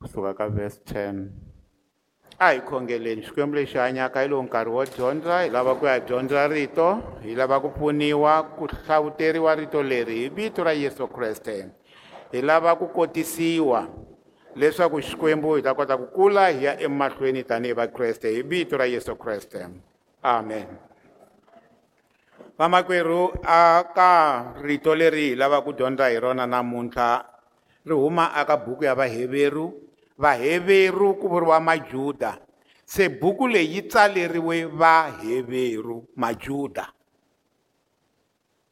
kusuka ka verse 10 a hi khongeleni xikwembu lexi hanyaka hi lowu nkarhi wo dyondza hi lava ku ya dyondza rito hi lava ku pfuniwa ku hlavuteriwa rito leri hi vito ra yesu kreste hi lava ku kotisiwa leswaku xikwembu hi ta kota ku kula hi ya emahlweni tanihi vakreste hi vito ra yesu kreste amen vamakwerhu aka rito leri hi lava ku dyondza hi rona namuntlha ri huma aka buku ya vaheveru vaheveru kuvuriwa majuda se buku leyi yi tsaleriwe vaheveru majuda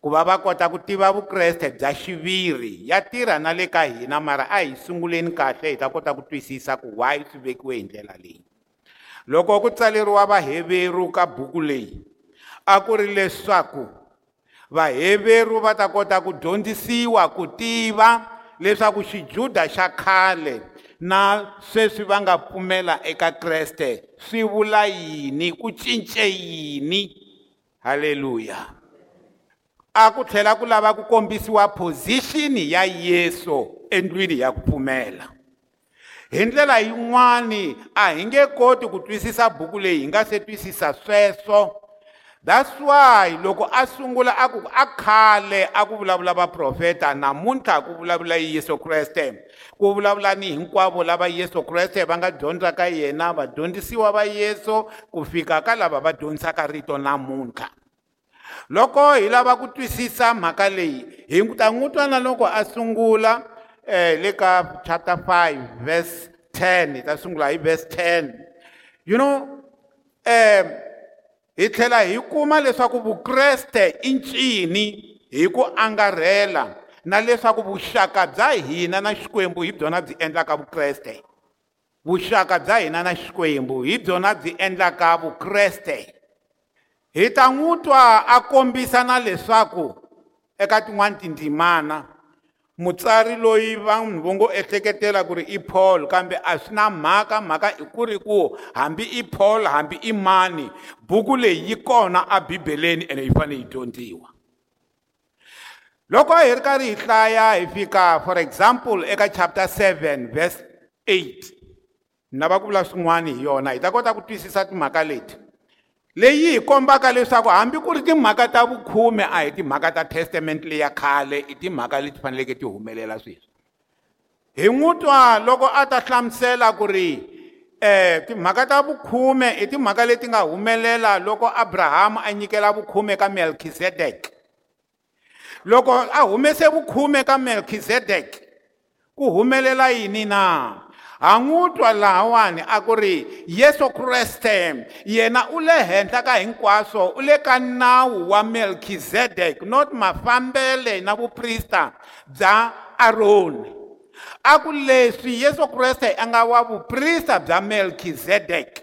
ku va va kota ku tiva vukreste bya xiviri ya tirha na le ka hina mara a hi sunguleni kahle hi ta kota ku twisisa ku why swi vekiwe hi ndlela leyi loko ku tsaleriwa vaheveru ka buku leyi a ku ri leswaku vaheveru va ta kota ku dyondzisiwa ku tiva leswaku xijuda xa khale na sweswi va nga pfumela eka kreste swi vula yini ku cince yini halleluya a ku tlhela ku lava ku kombisiwa position ya yesu endlwini ya ku pfumela hi ndlela yin'wani a hi nge koti ku twisisa buku leyi hi nga se twisisa sweswo that's why loko a sungula a ku a khale a ku vulavula vaprofeta namuntlha ku vulavula yesu kreste ku vulavulani hinkwavo lava yesu kreste va nga dyondza ka yena vadyondzisiwa va yesu ku fika ka lava va dyondzisaka rito namuntlha loko hi lava ku twisisa mhaka leyi hi ta n'wi twana loko a sungula um eh, le ka chapter 5 verse 10 hi ta sungula hi verse 10 you know um eh, hi tlhela hi kuma leswaku vukreste i ncini hi ku angarhela na leswaku vuxaka bya hina na xikwembu hi byona byi endlaka vukreste vuxaka bya hina na xikwembu hi byona byi endlaka vukreste hi ta n'wi twa a kombisa na leswaku eka tin'wani tindzimana mutsari loyi vanhu vo ngo ehleketela ku ri i paul kambe a swi na mhaka mhaka i ku ri ku hambi i paul hambi i mani buku leyi yi kona abibeleni ene yi fanele yi dyondziwa loko hi ri karhi hi hlaya hi fika for example eka chapter 7 verse 8 ni lava ku vula swin'wana hi yona hi ta kota ku twisisa timhaka leti leyi hi kombaka leswaku hambi ku ri timhaka ta vukhume a hi timhaka ta testamente leya khale i timhaka leti faneleke ti humelela sweswi hi n'wi twa loko a ta hlamusela ku ri eh timhaka ta vukhume i timhaka leti nga humelela loko abrahamu a nyikela vukhume ka melkisedek loko a humese vukhume ka melkisedek ku humelela yini na ha n'wi twa lahawani a ku ri yesu kreste yena u le henhla ka hinkwaswo u le ka nawu wa melkizedek not mafambele na vuprista bya aroni a ku leswi yesu kreste a nga wa vuprista bya melkizedeki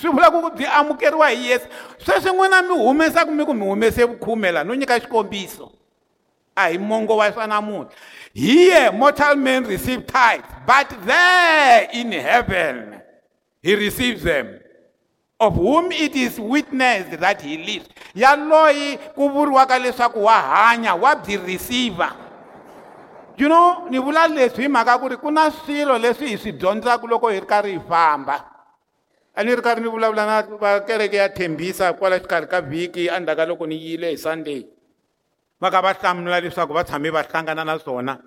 swi vula ku byi amukeriwa hi yesu sweswi n'wina mi humesaka mi ku mi humese vukhume laha no nyika xikombiso a hi mongo wa swa namuntlha here mortal men receive tithes but there in heaven he receives them of whom it is witnessed that he lives ya loyi ku vuriwaka leswaku wa hanya wa byi receive you know ni vula leswi hi mhaka ku ri ku na swilo leswi hi swi dyondzaka loko hi ri karhi hi famba a ni ri karhi ni vulavula na vakereke ya thembisa kwala xikarhi ka vhiki andzhaka loko ni yile hi sunday va ka va hlamula leswaku va tshame va hlangana na swona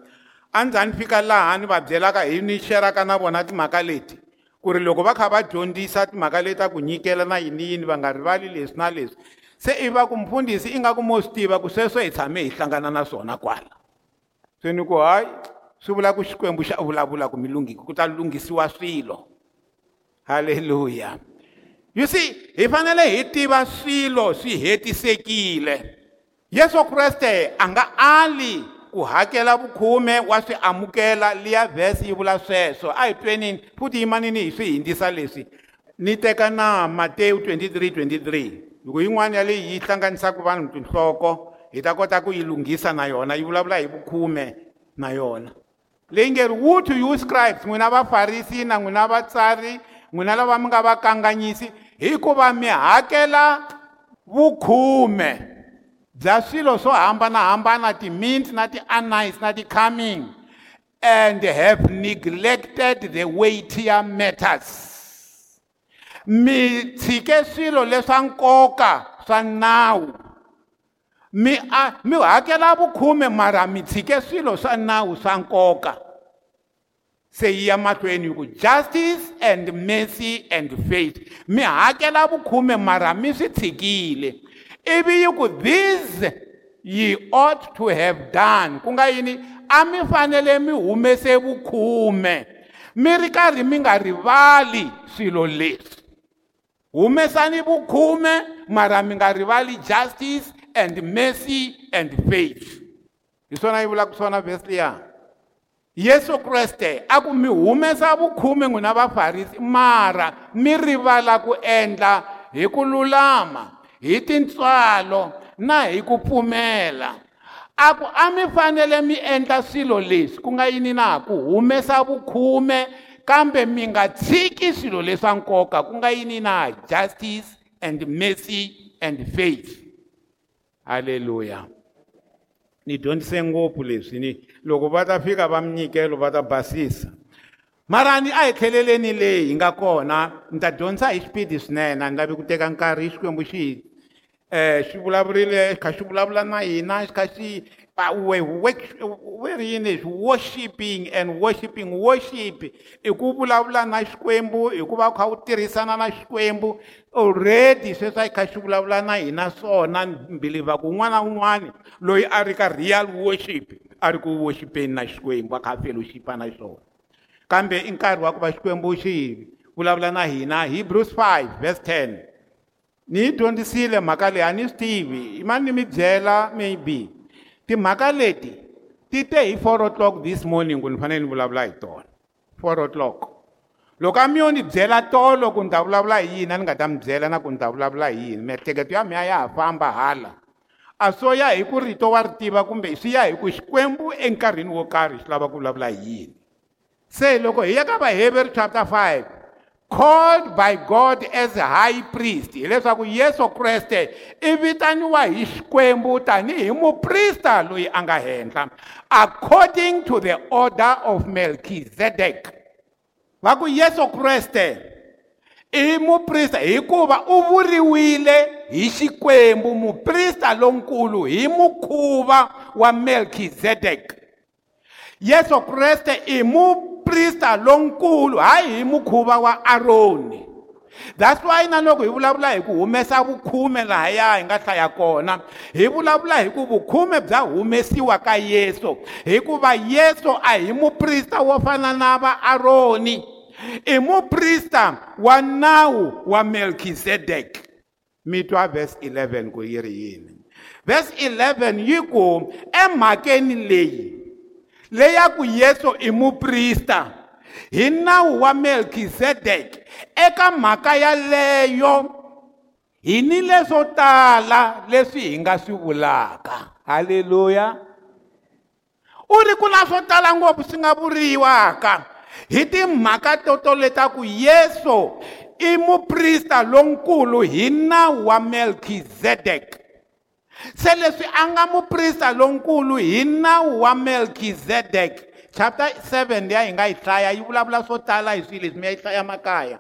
a ndzi a ni fika laha ni va byelaka hi ni xeraka na vona timhaka leti ku ri loko va kha va dyondzisa timhaka leti a ku nyikela na yiniyini va nga rivali leswi na leswi se i va ku mfundhisi i nga ku mo swi tiva ku sweswo hi tshame hi hlangana na swona kwala se ni ku hayi swi vula ku xikwembu xa vulavula ku mi lunghiki ku ta lunghisiwa swilo halleluya you see hi fanele hi tiva swilo swi hetisekile si yesu kreste a nga ali ku hakela vukhume wa swi amukela liya vhesi yi vula sweswo a hi twenini futhi yimanini hi swi hindzisa leswi ni teka na matewu 23:23 loko yin'wana ya leyi yi hlanganisaka vanhu tinhloko hi ta kota ku yi lunghisa na yona yi vulavula hi vukhume na yona leyi nge ri wo to you scribes n'wina vafarisi na n'wina vatsari n'wina lava mi nga vakanganyisi hikuva mi hakela vukhume bya swilo swo hambanahambana ti-mint na ti-anise na ti-coming and have neglected the weightier matters mi tshike swilo leswa nkoka swa nawu mi a mi hakela vukhume mara mi tshike swilo swa nawu swa nkoka se yi ya mahlweni hi ku justice and mercy and faith mi hakela vukhume mara mi swi tshikile Ibiyikubize ye ought to have done ku nga yini a mi fanele mi humese vukhume mi ri karhi mi nga rivali swilo leswi humesani vukhume mara mi nga rivali justice and mercy and faith hi swona yi vulaka swona vhesi liya yesu kreste a ku mi humesa vukhume n'wina vafarisi mara mi rivala ku endla hi ku lulama hi tintswalo na hi ku pfumela a ku a mi fanele mi endla swilo leswi ku nga yini na ku humesa vukhume kambe mi nga tshiki swilo leswa nkoka ku nga yini na justice and mercy and faith halleluya ni dyondzise ngopfu leswi ni loko va ta fika va minyikelo va ta basisa marani a hi tlheleleni leyi hi nga kona ni ta dyondzisa hi xipidi swinene a ni lavi ku teka nkarhi hi xikwembu xi hi eh shivulavurile ka shivulavula na hina ka shi pa we where in is worshiping and worshiping worship iku vulavula na xikwembu iku va kha u tirhisana na xikwembu already sweswa i kha xivulavula na hina swona mbiliva kun'wana na un'wana loyi a ri ka real worship a ri ku worshipeni na xikwembu a kha a fellowshipa na xona kambe i nkarhi wa ku va xikwembu xi vulavula na hina hebrews 5 verse 10 ni yi dyondzisile mhaka leyi a ni swi tivi i ma ni mi byela maybe timhaka leti ti te hi four o'clock this morning ni fanele ni vulavula hi tona four o'clock loko a mi yo ni byela tolo ku ni ta vulavula hi yini a ni nga ta mi byela na ku ni ta vulavula hi yini miehleketo ya miya ya ha famba hala a swo ya hi ku rito wa ri tiva kumbe swi ya hi ku xikwembu enkarhini wo karhi xi lava ku vulavula hi yini se loko hi ya ka vaheveri chapter five called by god as high priest hileswaku yesu kreste i vitaniwa hi xikwembu tanihi muprista loyi a nga henhla according to the order of melchizedek va ku yesu kreste i muprista hikuva u vuriwile hi xikwembu muprista lonkulu hi mukhuva wa melchizedek yesu kreste i mu vuprista lonkulu hayi hi mukhuva wa aroni that's why na loko hi vulavula hi ku humesa vukhume lahaya hi nga hlaya kona hi vulavula hi ku vukhume bya humesiwa ka yesu hikuva yesu a hi muprista wo fana na vaaroni i muprista wa nawu wa melkizedeki mi twa vhesi 11 ku yi ri yini vhesi 11 yi ku emhakeni leyi leya ku Yesu imuprista hina wa Melchizedek eka mhaka ya leyo hini leso tala leswi hinga swivulaka haleluya uri kuna swo tala ngopfu swi nga vuriwaka hi timhaka totoleta ku yesu i muprista lonkulu hi nawu wa melkizedeki se leswi a nga muprista lonkulu hi nawu wa melkizedek chapter 7 liya hi nga yi hlaya yi vulavula swo tala hi swilo leswi mi ya yi hlaya makaya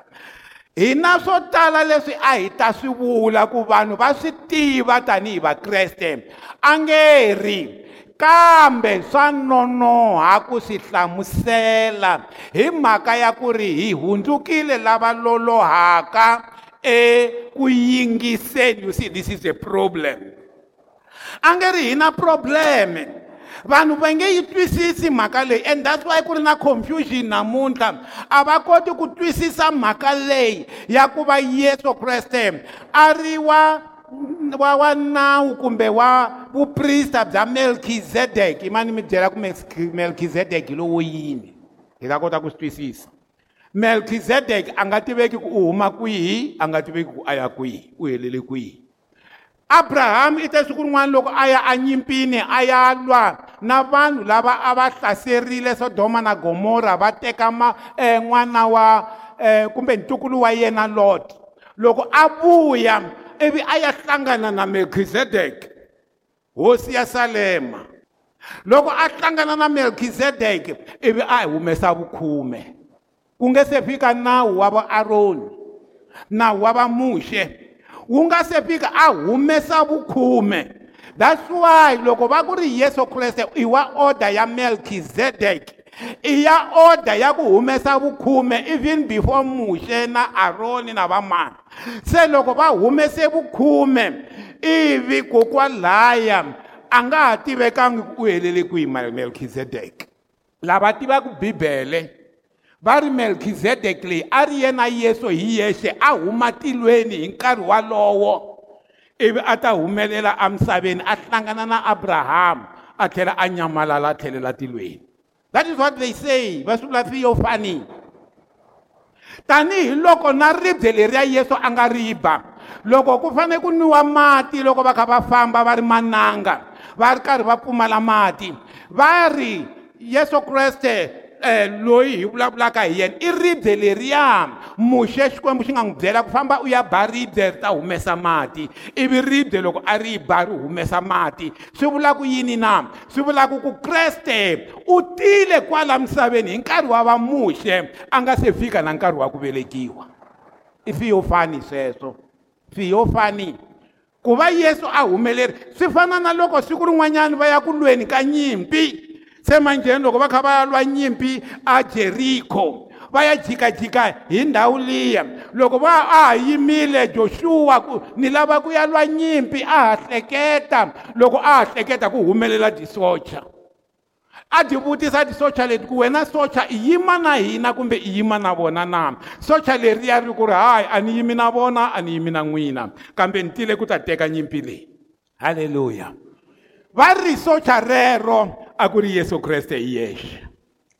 hina swo tala leswi a hi ta swi vula ku vanhu va swi tiva tanihi vakreste a nge ri kambe swa nonoha ku swi hlamusela hi mhaka ya ku ri hi hundzukile lava lolohaka eku yingiseni you see this is a problem a nge ri hi na probleme vanhu va nge yi twisisi mhaka leyi and that's why ku ri na confusion namuntlha a va koti ku twisisa mhaka leyi ya ku va yesu kreste a ri wa wa wa nawu kumbe wa vuprista bya melkizedek i mani mi byela ku melkizedek hi lowo yini hi ta kota ku swi twisisa melkizedek a nga tiveki ku u huma kwihi a nga tiveki ku a ya kwihi u helele kwihi abrahamu i te siku rin'wana loko a ya anyimpini a ya lwa na vanhu lava a va hlaserile sodoma na gomora va teka ma eh, n'wana wa eh, kumbe ntukulu wa yena lot loko a vuya ivi a ya hlangana na melkizedeki hosi ya salema loko a hlangana na melkizedeki ivi a hi humesa vukhume ku nge se fika nawu wa vaaroni nawu wa vamuxe wu nga se fika a ah, humesa vukhume that's why loko va ku ri yesu kreste i wa order ya melkizedek i ya order ya ku humesa vukhume even before muxe na aroni na vamana se loko va humese vukhume ivi kokwalaya a nga ha tivekangi ku helele kwihi melkizedeki lava tivaka bibele va ri melkizedek leyi a ri yena yesu hi yexe a huma tilweni hi nkarhi walowo ivi a ta humelela emisaveni a hlangana na abrahamu a tlhela a nyamalala a tlhelela tilweni that is what they say va swivula theofani tanihiloko na ribye leriya yesu a nga ri ba loko ku fanele ku nwiwa mati loko va kha va famba va ri mananga va ri karhi va pfumala mati va ri yesu kreste eh loyi hi vulavulaka hi yena i ribye leriya muxe xikwembu xi nga n'wi byela ku famba u ya ba ribye ri ta humesa mati ivi ribye loko a ri ba ri humesa mati swi vulaku yini na swi vulaku ku kreste u tile kwala misaveni hi nkarhi wa va muxe a nga se fika na nkarhi wa ku velekiwa i fiyo fani sweswo fiyo fani ku va yesu a humeleri swi fana na loko siku rin'wanyana va ya ku lweni ka nyimpi semanjeni loko va kha va lwa nyimpi ajeriko va ya jikajika hi ndhawu liya loko va a ha yimile joshua ku ni lava ku ya lwa nyimpi a ha hleketa loko a ha hleketa ku humelela disocha a ti vutisa tisocha leti ku wena socha i yima na hina kumbe i yima na vona na socha leri ya ri ku ri hayi a ni yimi na vona a ni yimi na n'wina kambe ni tile ku ta teka nyimpi leyi halleluya va ri socha rero a ku ri yesu kreste hi yexe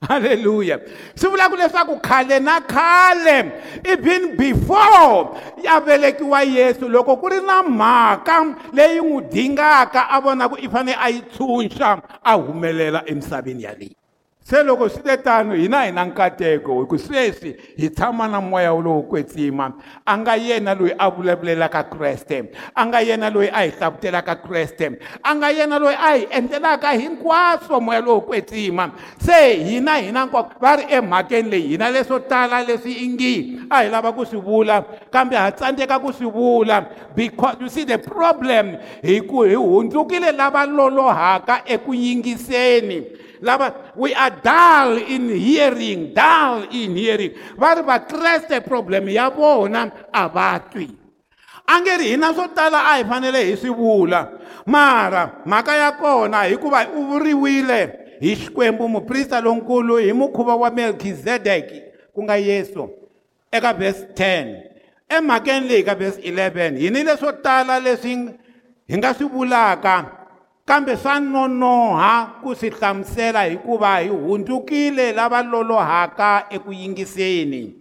halleluya swi vulaka leswaku khale na khale even before ya velekiwa yesu loko ku ri na mhaka leyi n'wi dingaka a vonaku i fanele a yi tshunxa a humelela emisaveni yaleyi se loko swi te tano hina hi na nkateko hi ku sweswi hi tshama na moya lowo kwetsima a nga yena loyi a vulavulelaka kreste a nga yena loyi a hi hlavutelaka kreste a nga yena loyi a hi endlelaka hinkwaswo moya lowo kwetsima se hina hina hinkwako va ri emhakeni leyi hina leswo tala leswi ingi a hi lava ku swi vula kambe ha tsandzeka ku swi vula because you see the problem hi ku hi hundzukile lava lolohaka eku yingiseni lava we are dull in hearing dull in hearing va ri vakreste problem ya vona a va twi a nge ri hina swo tala a hi fanele hi swi vula mara mhaka ya kona hikuva u vuriwile hi xikwembu muprista lonkulu hi mukhuva wa melkizedeki ku nga yesu eka vhesi 10 emhakeni leyi ka vhesi 11 hi ni leswo tala leswi hi nga swi vulaka kambe swa nonoha ku swi hlamusela hikuva hi hundzukile lava lolohaka eku yingiseni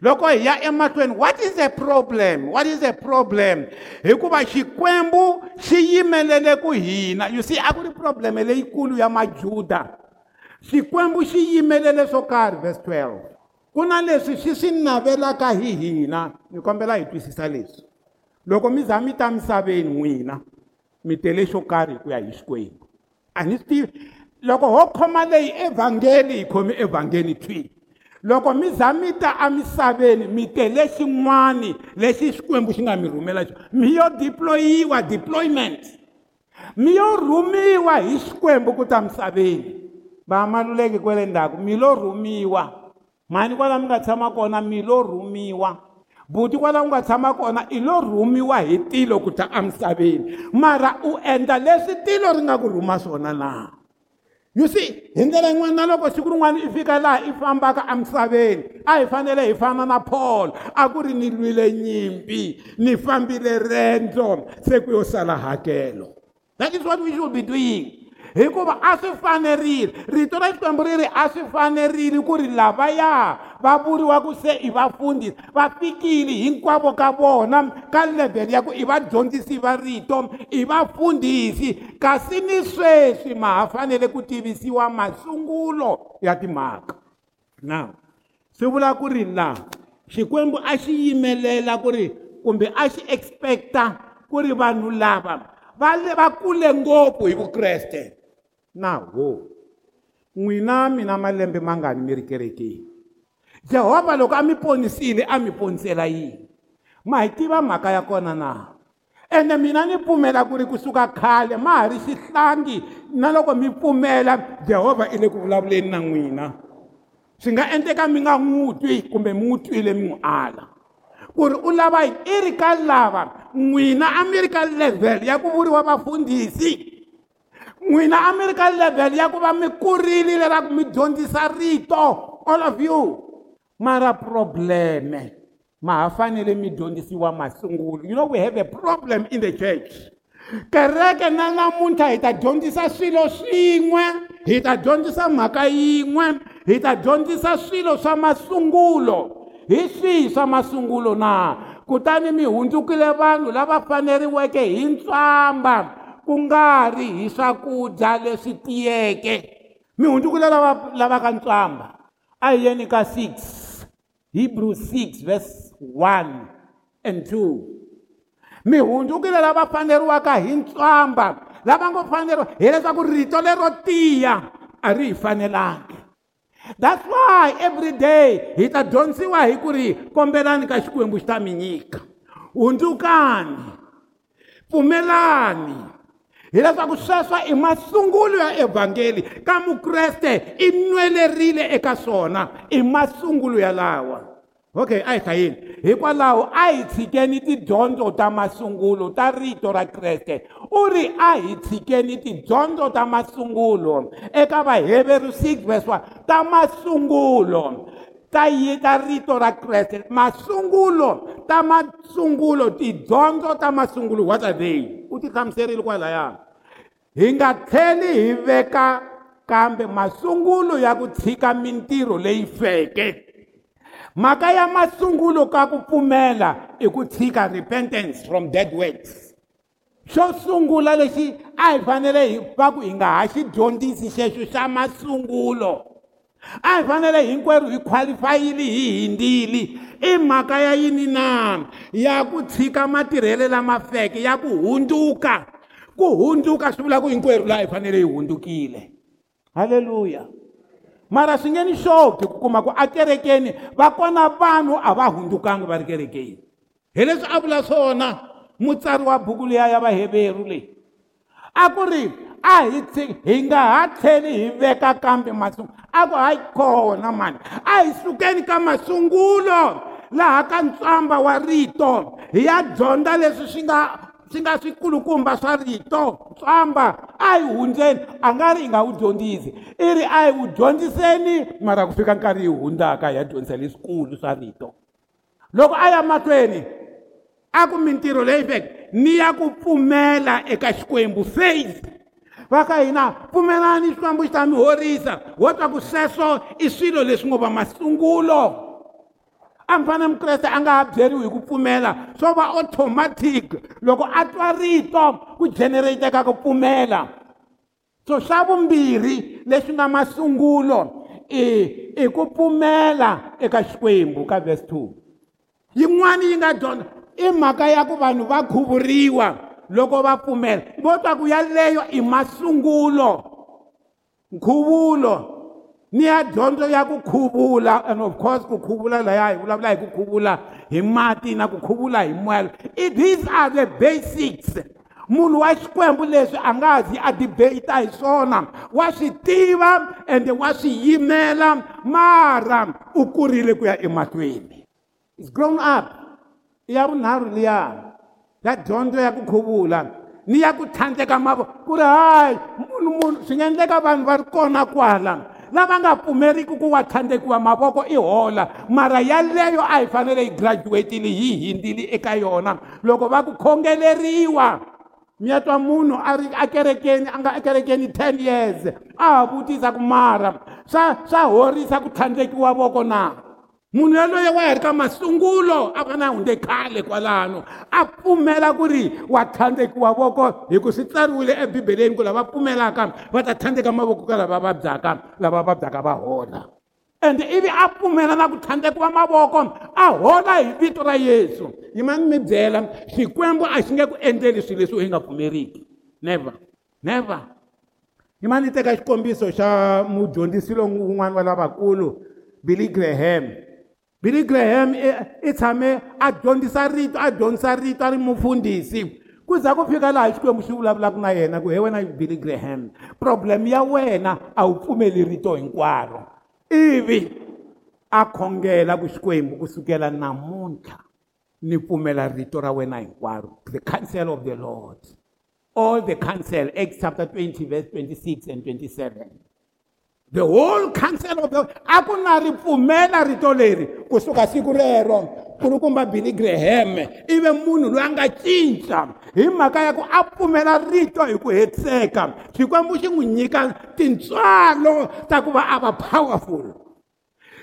loko hi ya emahlweni what is the problem what is the problem hikuva xikwembu xi yimelele ku hina you see a ku ri probleme leyikulu ya majuda xikwembu xi yimelele swo karhi verse 12 ku na leswi swi swi navelaka hi hina ni kombela hi twisisa leswi loko mi za mi ta misaveni n'wina mi tele xo karhi ku ya hi xikwembu a ni swi tivi loko ho khoma leyi evhangeli hi khomi evhangeli twini loko mi za mi ta emisaveni mi tele xin'wani lexi xikwembu xi nga mi rhumela xo mi yo diployiwa deployment mi yo rhumiwa hi xikwembu ku ta misaveni vaamaluleki kwele ndzhaku mi lo rhumiwa mhani kwala mi nga tshama kona mi lo rhumiwa buti kwala u nga tshama kona i lo rhumiwa hi tilo ku ta emisaveni mara u endla leswi tilo ri nga ku rhuma swona laha you see hi ndlela yin'wana na loko siku rin'wana i fika laha i fambaka emisaveni a hi fanele hi fana na paul a ku ri ni lwile nyimpi ni fambile rendzo se ku yo sala hakelo that is what we should be doing hikuva a swi fanerile rito ra xikwembu ri ri a swi fanerile ku ri lavaya va vuriwaku se i vafundhisi va fikile hinkwavo ka vona ka levhele ya ku i vadyondzisi va rito i vafundhisi kasi ni sweswi ma ha fanele ku tivisiwa masungulo ya timhaka na swi vula ku ri la xikwembu a xi yimelela ku ri kumbe a xi expecta ku ri vanhu lava va kule ngopfu hi vukreste na ho n'wina mina malembe mangani mi ri kerekeni jehovha loko a mi ponisile a mi ponisela yini ma hi tiva mhaka ya kona na ende mina ni pfumela ku ri kusuka khale ma ha ri xihlangi na loko mi pfumela jehovha i le ku vulavuleni na n'wina swi nga endleka mi nga n'wi twi kumbe mi n'wi twile mi n'wi ala ku ri u lava i ri ka lava n'wina a mi ri ka level ya ku vuriwa vafundhisi n'wina a mi ri ka levhele ya ku va mi kurile leraku mi dyondzisa rito all of you mara probleme ma ha fanele mi dyondzisiwa masungulo you know we have a problem in the church kereke na namuntlha hi ta dyondzisa swilo swin'we hi ta dyondzisa mhaka yin'we hi ta dyondzisa swilo swa masungulo hi swihi swa masungulo na kutani mi hundzukile vanhu lava faneriweke hi ntswamba ku nga ri hi swakudya leswi tiyeke mihundzuku le lava lavaka ntswamba a hi yeni ka 6 hebrew 6 vers 1 and 2 mihundzuku le lava faneriwaka hi ntswamba lava ngo faneriwa hileswaku rito lero tiya a ri hi fanelangi that's why every day hi ta dyondzisiwa hi ku ri kombelani ka xikwembu xi ta mi nyika hundzukani pfumelani hileswaku sweswo i masungulo ya evhangeli ka mukreste i nwelerile eka swona i masungulo yalawa okay a hi hlayini hikwalaho a hi tshikeni tidyondzo ta masungulo ta rito ra kreste u ri a hi tshikeni tidyondzo ta masungulo eka vaheveri six veswa ta masungulo ta yi ta rito ra kreste masungulo ta masungulo tidyondzo ta masungulo what are they u ti hlamuserile kwalayani hi nga tlheli hi veka kambe masungulo ya ku tshika mintirho leyi feke mhaka ya masungulo ka ku pfumela i ku tshika repentance from dead works xo sungula lexi a hi fanele hi va ku hi nga ha xi dyondzisi xexo xa masungulo a hi fanele hinkwerhu hi khwalifayili hi hindzili i mhaka ya yini na ya ku tshika matirhelo lama feke ya ku hundzuka ku hundzuka swi vula ku hinkwerhu laha hi fanele hi hundzukile halleluya mara swi nge ni xoki ku kuma ku akerekeni va kona vanhu a va hundzukangi va ri kerekeni hi leswi a vula swona mutsari wa buku liya ya vaheveru leyi a ku ri a hi hi nga ha tlheli hi veka kambe masungulo a ku hayi kona mani a hi sukeni ka masungulo laha ka ntswamba wa rito hi ya dyondza leswi swi nga swi nga swikulukumba swa rito tswamba a yi hundzeni a nga ri yi nga wu dyondzisi i ri a yi wu dyondziseni mara ku fika nkarhi yi hundzaka hi ya dyondzisa leswikulu swa rito loko a ya mahlweni a ku mintirho leyi veke ni ya ku pfumela eka xikwembu faith va ka hina pfumelani xikwembu xi ta mi horisa ho twa ku sweswo i swilo leswi ngo va masungulo a mi fane mukreste a nga ha byeriwi hi ku pfumela swo va automatic loko a twa rito ku generateka ku pfumela so swa vumbirhi leswi nga masungulo i i ku pfumela eka xikwembu ka verse 2 yin'wani yi nga dyondza i mhaka ya ku vanhu va khuvuriwa loko va pfumela vo twa ku yaleyo i masungulo nkhuvulo niya dyondzo ya ku khuvula and of course ku khuvula laya hi vulavula hi ku khuvula hi mati na ku khuvula hi moya these are the basics munhu wa xikwembu leswi a nga zi a dibeyita hi swona wa swi tiva ende wa swi yimela mara u kurile ku ya emahlweni is grown up i ya vunharhu liya ya dyondzo ya ku khuvula ni ya ku tlhandleka mavo ku ri hayi munhu munhu swi nga endleka vanhu va ri kona kwala lava nga pfumeriki ku wa tlhandlekiwa mavoko i hola mara yaleyo a hi fanele yi graduatile hi hindzile eka yona loko va ku khongeleriwa mi ya twa munhu a ri akerekeni a nga ekerekeni ten years a ha vutisa ku mara swa swa horisa ku tlhandlekiwa voko na munhu yaloye wa ya ri ka masungulo a va na hundze khale kwalano a pfumela ku ri wa tlhandzekiwa voko hi ku swi tsariwile ebibeleni ku lava pfumelaka va ta tlhandzeka mavoko ka lava vabyaka lava vabyaka va hola ende ivi a pfumela na ku tlhandzekiwa mavoko a hola hi vito ra yesu yi ma ni mi byela xikwembu a xi nge ku endleli swilo leswi u yi nga pfumeriki never never yi ma ni teka xikombiso xa mudyondzisi lowun'wana wa lavakulu billy graham billy graham i eh, tshame a dyondzisa rito a dyondzisa rito a ri mufundhisi ku za ku fika laha xikwembu xi vulavulaka na yena ku he wena billy graham problem ya wena a wu pfumeli rito hinkwaro ivi a khongela ku xikwembu kusukela namuntlha ni pfumela rito ra wena hinkwaro the counsel of the lord all the counsel acts chapter 20 verse 26 and 27 the whole council of the a ku na ri pfumela rito leri kusuka siku rero kulukumba billy graham i ve munhu loyi a nga cinca hi mhaka ya ku a pfumela rito hi ku hetiseka xikwembu xi n'wi nyika tintswalo ta ku va a va powerful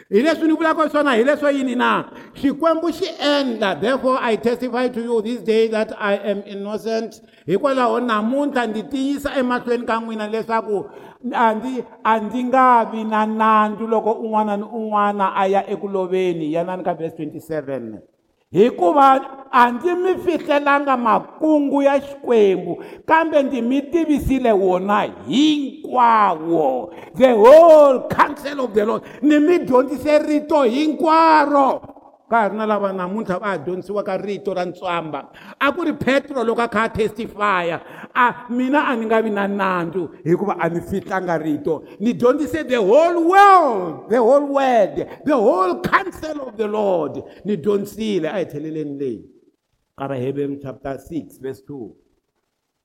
hi leswi ni vulaka swona hi leswo yini na xikwembu xi endla therefore i testify to you this day that i am innocent hikwalaho namuntlha ndzi tiyisa emahlweni ka n'wina leswaku andi andi nga vi na nandzu loko un'wana ni un'wana a ya ekuloveni yanani ka verse 27 hikuva a ndzi mi fihlelanga makungu ya xikwembu kambe ndzi mi tivisile wona hinkwawo the whole council of the lord ni mi dyondzise rito hinkwaro ka ha ri na lava namuntlha va ha dyondzisiwaka rito ra ntswamba a ku ri petro loko a kha a testifya a mina a ni nga vi na nandzu hikuva a ni fihlanga rito ni dyondzise the whole world the whole world the whole council of the lord ni dyondzile a hi tlheleleni leyi ka rahebem chapter 6 vers 2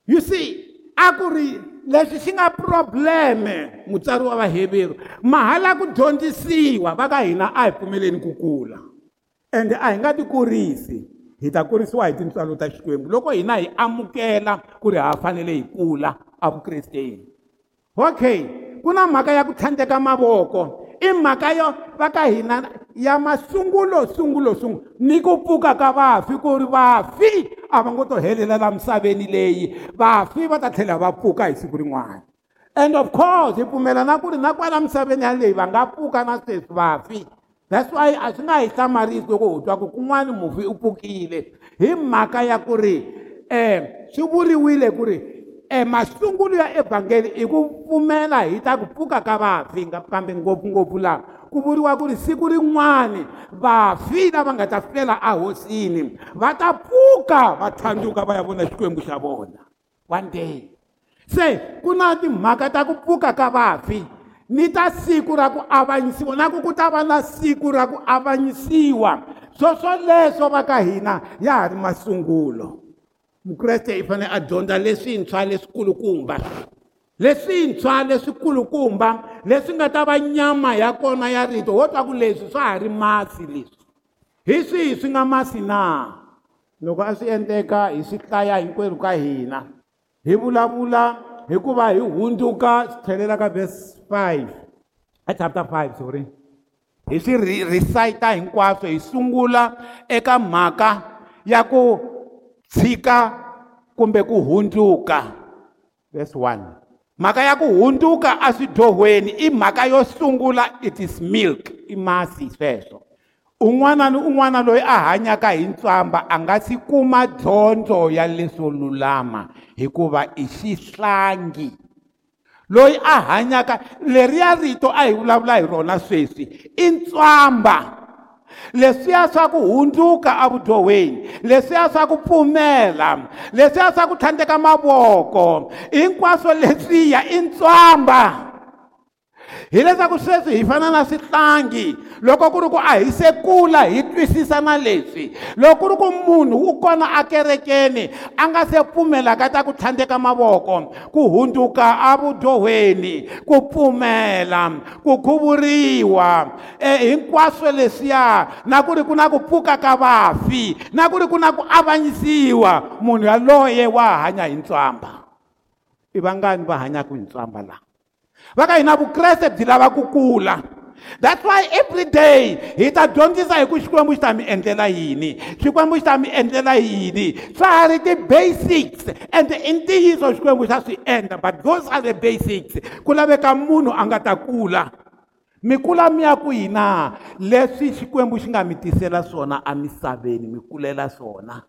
you see a ku ri leswi xi nga probleme mutsari wa vaheveri mahala ku dyondzisiwa va ka hina a hi pfumeleni ku kula ende a hi nga ti kurisi hi ta kurisiwa hi tintswalo ta xikwembu loko hina hi amukela ku ri ha fanele hi kula avukresteni okay ku na mhaka ya ku tlhandleka mavoko i mhaka yo va ka hina ya masungulo sungulo sungulo ni ku pfuka ka vafi ku ri vafi a va ngo to helela la misaveni leyi vafi va ta tlhela va pfuka hi siku rin'wana and of course hi pfumelana ku ri na kwala misaveni yaleyi va nga pfuka na sweswi vafi that's why a eh, swi eh, e e nga hi hlamarisi loko hi twa ku kun'wani mufi u pfukile hi mhaka ya ku ri um swi vuriwile ku ri um masungulo ya evhangeli i ku pfumela hi ta ku pfuka ka vafi kambe ngopfungopfu laha ku vuriwa ku ri siku rin'wani vafi lava nga ta fela ahosini va ta pfuka va tlhandluka va ya vona xikwembu xa vona one day se ku na timhaka ta ku pfuka ka vafi ni ta siku ra ku avanyisiwa na ku ku ta va na siku ra ku avanyisiwa swoswoleswo va ka hina ya ha ri masungulo mukreste i fanele a dyondza leswintshwa leswikulukumba leswintshwa leswikulukumba leswi nga ta va nyama ya kona ya rito wo twa ku leswi swa ha ri masi leswi hi swihi swi nga masi na loko a swi endleka hi swi hlaya hinkwerhu ka hina hi vulavula hikuva hi hundzuka swi tlhelela ka verse five a chapter five sorry hi swi recite hinkwaswo hi sungula eka mhaka ya ku tshika kumbe ku hundzuka verse one mhaka ya ku hundzuka a swidyohweni i mhaka yo sungula it is milk i masi sweswo un'wana ni un'wana loyi a hanyaka hi ntswamba a nga si kuma dyondzo ya leswo lulama hikuva i xihlangi loyi a hanyaka leriya rito a hi vulavula hi rona sweswi i ntswamba leswiya swa ku hundzuka evudyoweni leswiya swa ku pfumela leswiya swa ku tlhandleka mavoko hinkwaswo leswiya i ntswamba hileswaku sweswi hi fana na swihlangi loko ku ri ku a hi se kula hi twisisa na leswi loko ku ri ku munhu u kona akerekeni a nga se pfumelaka ta ku tlhandleka mavoko ku hundzuka avudyoweni ku pfumela ku khuvuriwa e, hinkwaswo leswiya na ku ri ku na ku pfuka ka vafi na ku ri ku na ku avanyisiwa munhu yaloye wa hanya hi ntswamba i vangani va hanyaka hi ntswamba laha vaka hina vukreste byi lava ku kula that's why every day hi ta dyondzisa hi ku xikwembu xi ta mi endlela yini xikwembu xi ta mi endlela yini swa ha ri ti-basics and i ntiyiso xikwembu xa swi endla but those are the basics ku laveka munhu a nga ta kula mi kula mi ya kwihi na leswi xikwembu xi nga mi tisela swona amisaveni mi kulela swona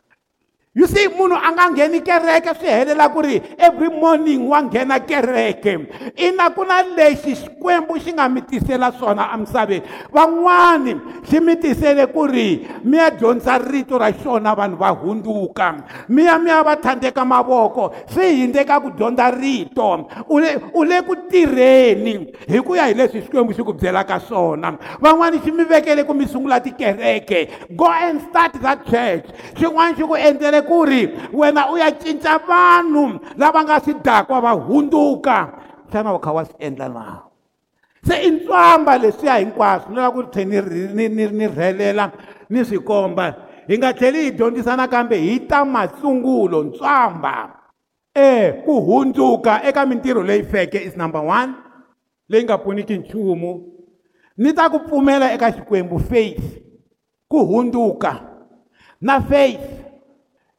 you see munhu a nga ngheni kereke swi helela ku ri every morning wa nghena kereke i na ku na lexi xikwembu xi nga mi tisela swona emisaveni van'wani xi mi tisele ku ri mi ya dyondza rito ra xona vanhu va hundzuka mi ya mi ya va tlhandleka mavoko swi hindleka ku dyondza rito u le u le ku tirheni hi ku ya hi leswi xikwembu xi ku byelaka swona van'wani xi mi vekele ku mi sungula tikereke go and start that church xin'wana xi ku endlele ku ri wena u ya cinca vanhu lava nga swi dakwa va hundzuka xana u kha wa swi endla na se i ntswamba leswiya hinkwaswo ni lava ku tlhe ni ni ni rhelela ni swi komba hi nga tlheli hi dyondzisana kambe hi ta masungulo ntswamba e ku hundzuka eka mintirho leyi feke is number one leyi nga pfuniki nchumu ni ta ku pfumela eka xikwembu faith ku hundzuka na faith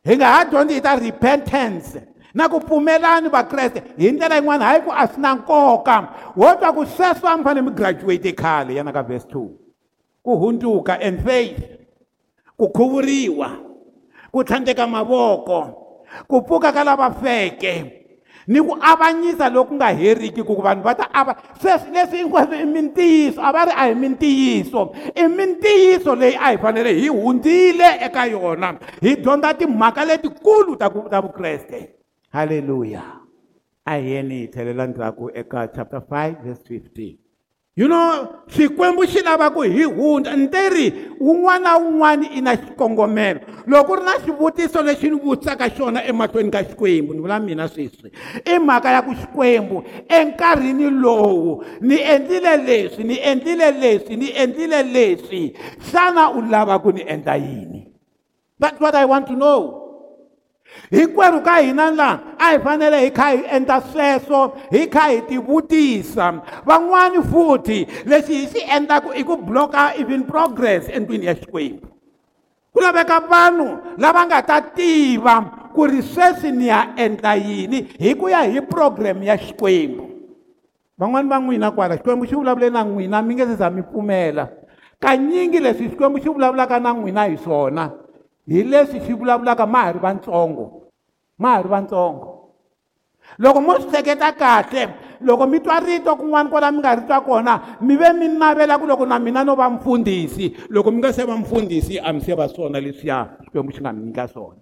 hi nga ha dyondzi hi ta repentance na ku pfumelani vakreste hi ndlela yin'wana hayi ku a swi na nkoka wo twa ku sweswi a mi fanele mi graduate khale yana ka verse two ku hundzuka and faith ku khuvuriwa ku tlhandleka mavoko ku pfuka ka lava feke ni ku avanyisa loku nga heriki ku ku vanhu va ta ava sweswi leswi hinkwaswo i mintiyiso a va ri a hi mintiyiso i mintiyiso leyi a hi fanele hi hundzile eka yona hi dyondza timhaka letikulu ta ta vukreste halleluya a hi yeni hi tlhelela ndzhaku eka chapter 5 verse 15 you know xikwembu xi lava ku hi hundza ni te ri wun'wana na wun'wana i na xikongomelo loko ku ri na xivutiso lexi ni vutisaka xona emahlweni ka xikwembu ni vula mina sweswi i mhaka ya ku xikwembu enkarhini lowu ni endlile leswi ni endlile leswi ni endlile leswi xana u lava ku ni endla yini that's what i want to know hinkwerhu ka hina laha a hi fanele hi kha hi endla sweswo hi kha hi tivutisa van'wani futhi lexi hi xi endlaka i ku bloka even progress endlwini ya xikwembu ku laveka vanhu lava nga ta tiva ku ri sweswi ni ya endla yini hi ku ya hi program ya xikwembu van'wani va n'wina kwala xikwembu xi vulavule na n'wina mi nge se za mi pfumela kanyingi leswi xikwembu xi vulavulaka na n'wina hi swona hi leswi xi vulavulaka ma ha ri vantsongo ma ha ri vantsongo loko mo swi hleketa kahle loko mi twa rito kun'wana kwala mi nga ri twa kona mi ve mi navela ku loko na mina no va mfundhisi loko mi nga se va mfundhisi a mi se va swona leswiya xikwembu xi nga mi nyika swona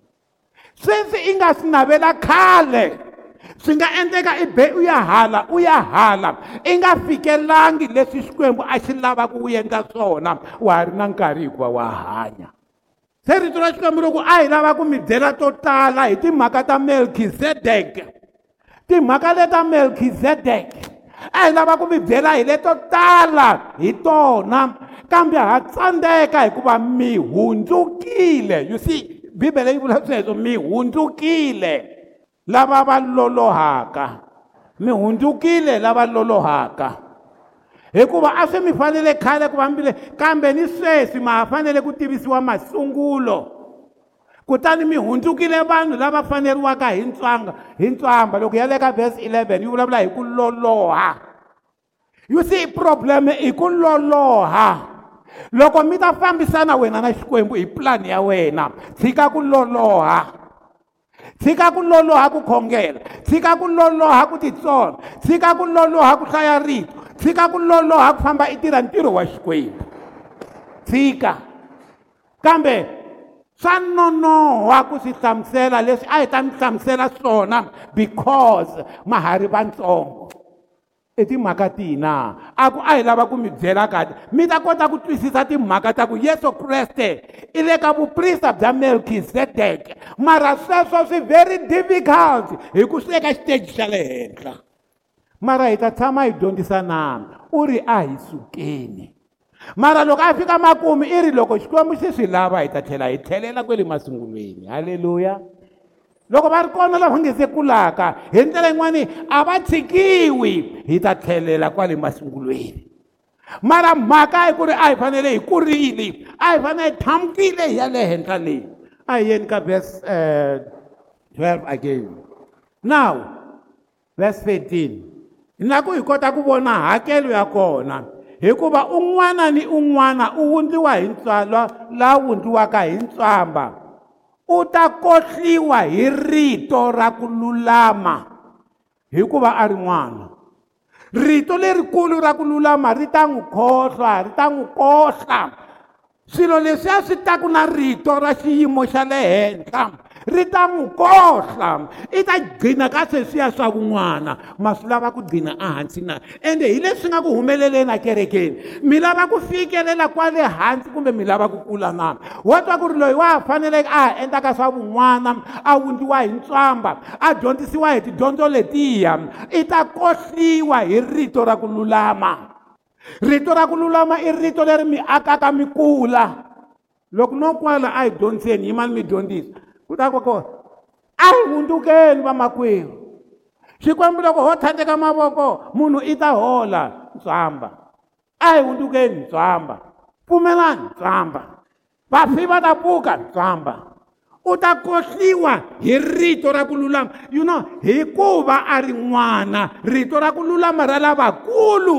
sweswi i nga swi navela khale swi nga endleka i be u ya hala u ya hala i nga fikelangi leswi xikwembu a xi lavaka u endla swona wa ha ri na nkarhi hikuva wa hanya se rito ra xikwembu loko a hi lava ku mi byela to tala hi timhaka ta melkizedek timhaka leta melkizedek a hi lava ku mi byela hi leto tala hi tona kambe ha tsandzeka hikuva mi hundzukile you see bibele yi vula sweswo mi hundzukile lava va lolohaka mi hundzukile lava lolohaka hikuva a swi mi fanele khale ku vambile kambe ni sweswi ma ha fanele ku tivisiwa masungulo kutani mi hundzukile vanhu lava faneriwaka hi ntswanga hi ntswamba loko ya le ka vhesi 11 yi vulavula hi ku loloha you see probleme i ku loloha loko mi ta fambisana wena na xikwembu hi pulani ya wena tshika ku loloha tshika ku loloha ku khongela tshika ku loloha ku titsona tshika ku loloha ku hlaya rito tshika ku loloha ku famba i tirha ntirho wa xikwembu tshika kambe swa nonoha ku swi hlamusela leswi a hi ta mi hlamusela swona because ma ha ri vantsongo i timhaka tina a ku a hi lava ku mi byela kahle mi ta kota ku twisisa timhaka ta ku yesu kreste i le ka vuprista bya melkizedeke mara sweswo swi very difficult hi ku swi eka xiteji xa le henhla mara hi ta tshama hi dyondzisanana u ri a hi sukeni mara loko a fika makumu i ri loko xikwembu xi swi lava hi ta tlhela hi tlhelela kwele masungulweni halleluya loko va ri kona lava nge se kulaka hi ndlela yin'wani a va tshikiwi hi ta tlhelela kwale masungulweni mara mhaka hi ku ri a hi fanele hi kurile a hi fanele hi thamukile hi ya le henhla leyi a hi yeni ka verse um eh, 12 again now verse 13 na ku hi kota ku vona hakelo ya kona hikuva un'wana ni un'wana u wundliwa hi ntswalwa laa wundliwaka hi ntswamba u ta kohliwa hi rito ra ku lulama hikuva a ri n'wana rito lerikulu ra ku lulama ri ta n'wi khohlwa ri ta n'wi kohla swilo leswi a swi taku na rito ra xiyimo xa le henhla ri ta n'wi kohla i ta gcina ka sweswiya swa kun'wana ma swi lava ku gcina ehansi na ende hi leswi nga ku humeleleni a kerekeni mi lava ku fikelela kwale hansi kumbe mi lava ku kula na wa twa ku ri loyi wa ha faneleke a ha endlaka swa vun'wana a wundliwa hi ntswamba a dyondzisiwa hi tidyondzo letiya i ta kohliwa hi rito ra ku lulama rito ra ku lulama i rito leri mi akaka mi kula loko no kwala a hi dyondzeni yimani mi dyondzisa kutaka kona a hi hundzukeni vamakwerhu xikwembu loko ho tlhandleka mavoko munhu i ta hola ntswamba a hi hundzukeni ntswamba pfumelani ntswamba vafi va ta pfuka ntswamba u ta kohliwa hi rito ra ku lulama you know hikuva a ri n'wana rito ra ku lulama ra lavakulu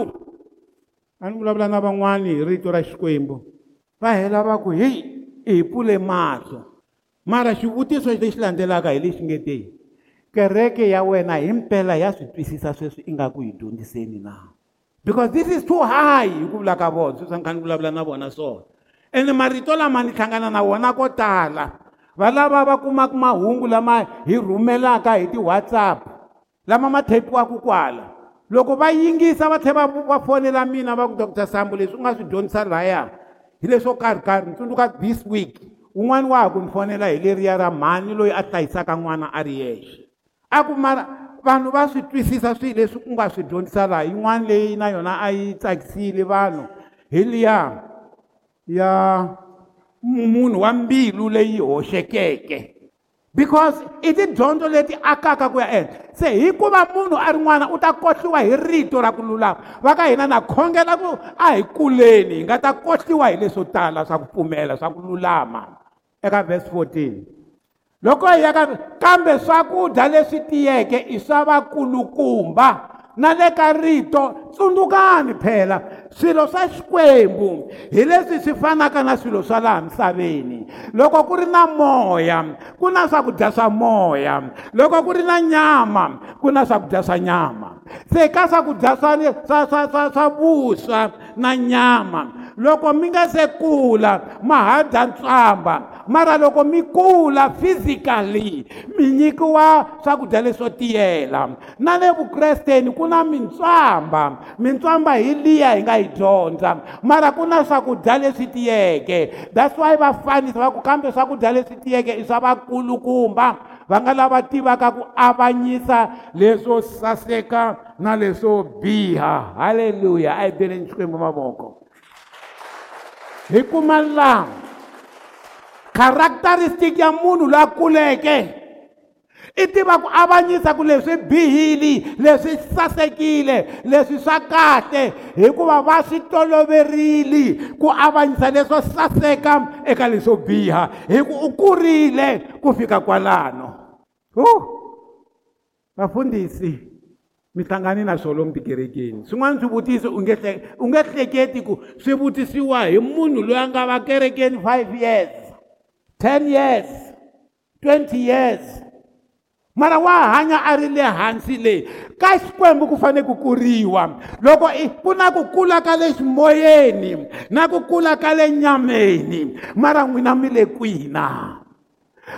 a ni vulavula na van'wani hi rito ra xikwembu va hela va ku hi i hi pfule mahlo mara xivutiso lexi landzelaka hi lexi nge te kereke ya wena himpela ya swi twisisa sweswi i nga ku hi dyondziseni na because this is too high hi ku vula ka vona sweswi a ni kha ni vulavula na vona swona ene marito lama ni hlangana na wona ko tala valava va kumaka mahungu lama hi rhumelaka hi ti-whatsapp lama ma thayipiwaka kwala loko va yingisa va tlhela va fonela mina va ku dr sambu leswi u nga swi dyondzisa laya hi leswo karhi karhi ni tsundzuka this week wun'wana wa ha ku nfonela hi leriya ra mhani loyi a hlayisaka n'wana a ri yexe a ku mara vanhu va swi twisisa swilo leswi ku nga swi dyondzisa laha yin'wana leyi na yona a yi tsakisile vanhu hi liya ya munhu wa mbilu leyi hoxekeke because i tidyondzo leti akaka ku ya endla se hi ku va munhu a ri n'wana u ta kohliwa hi rito ra ku lulama va ka hina na khongela ku a hi kuleni hi nga ta kohliwa hi leswo tala swa ku pfumela swa ku lulama eka verse 14 loko hi yaka kambe swakudya leswi tiyeke i swa vakulukumba na le ka rito tsundzukani phela swilo swa xikwembu hi leswi swi fanaka na swilo swa laha misaveni loko ku ri na moya ku na swakudya swa moya loko ku ri na nyama ku na swakudya swa nyama se ka swakudya swa swa swa swa swa vuswa na nyama loko mi nga se kula ma hadya ntswamba mara loko mi kula physically mi nyikiwa swakudya leswo tiyela na le vukresteni ku na mintswamba mintswamba hi liya hi nga yi dyondza mara ku na swakudya leswi tiyeke that's why va fanisa va ku kambe swakudya leswi tiyeke i swa vakulukumba va nga lava tivaka ku avanyisa leswo saseka na leswo biha halleluya a hi beleni xikwembu mavoko hi kuma lama characteristic ya munhu loyi a kuleke i tiva ku avanyisa ku leswi bihile leswi sasekile leswi swa kahle hikuva va swi toloverile ku avanyisa leswo saseka eka leswo biha hi ku u kurile ku fika kwalano hu vafundhisi mi hlangane na swo lomu tikerekeni swin'wana swivutiso u nge u nge hleketi ku swi vutisiwa hi munhu loyi a nga va kerekeni five years ten years twenty years mara wa hanya a ri le hansi leyi ka xikwembu ku fanele ku kuriwa loko ku na ku kula ka le ximoyeni na ku kula ka le nyameni mara n'wina mi le kwihi na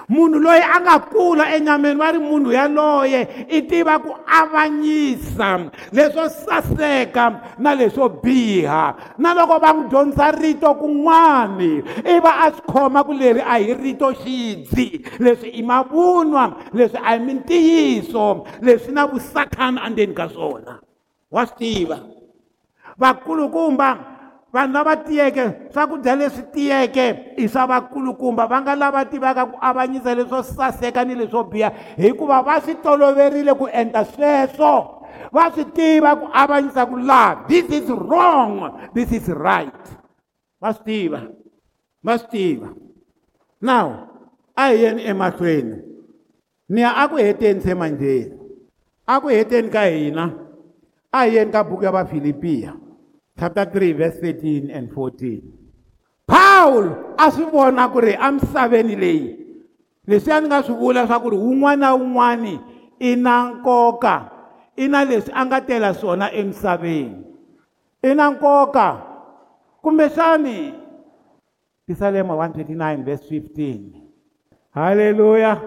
munhu loyi a nga kula enyameni va ri munhu yaloye i tiva ku avanyisa leswo saseka na leswo biha na loko va n'wi dyondzisa rito kun'wani i va a swi khoma ku leri a hi rito xidzi leswi i mavunwa leswi a hi mintiyiso leswi na vusathana andzeni ka swona wa swi tiva vakulukumba vanhu lava tiyeke swakudya leswi tiyeke i swa vakulukumba va nga lava tivaka ku avanyisa leswo saseka ni leswo biha hikuva va swi toloverile ku endla sweswo va swi tiva ku avanyisa ku laha this is wrong this is right va swi tiva va swi tiva now a hi yeni emahlweni ni ya a ku heteni semanjeni a ku heteni ka hina a hi yeni ka buku ya vafilipiya chapter 3 verse 13 and 14 Paul a swi vona ku ri amisaveni leyi leswiya ni nga swi vula swa ku ri wun'wana na wun'wani i na nkoka i na leswi a nga tela swona emisaveni i na nkoka kumbexani tisalema 129 verse 15 halleluya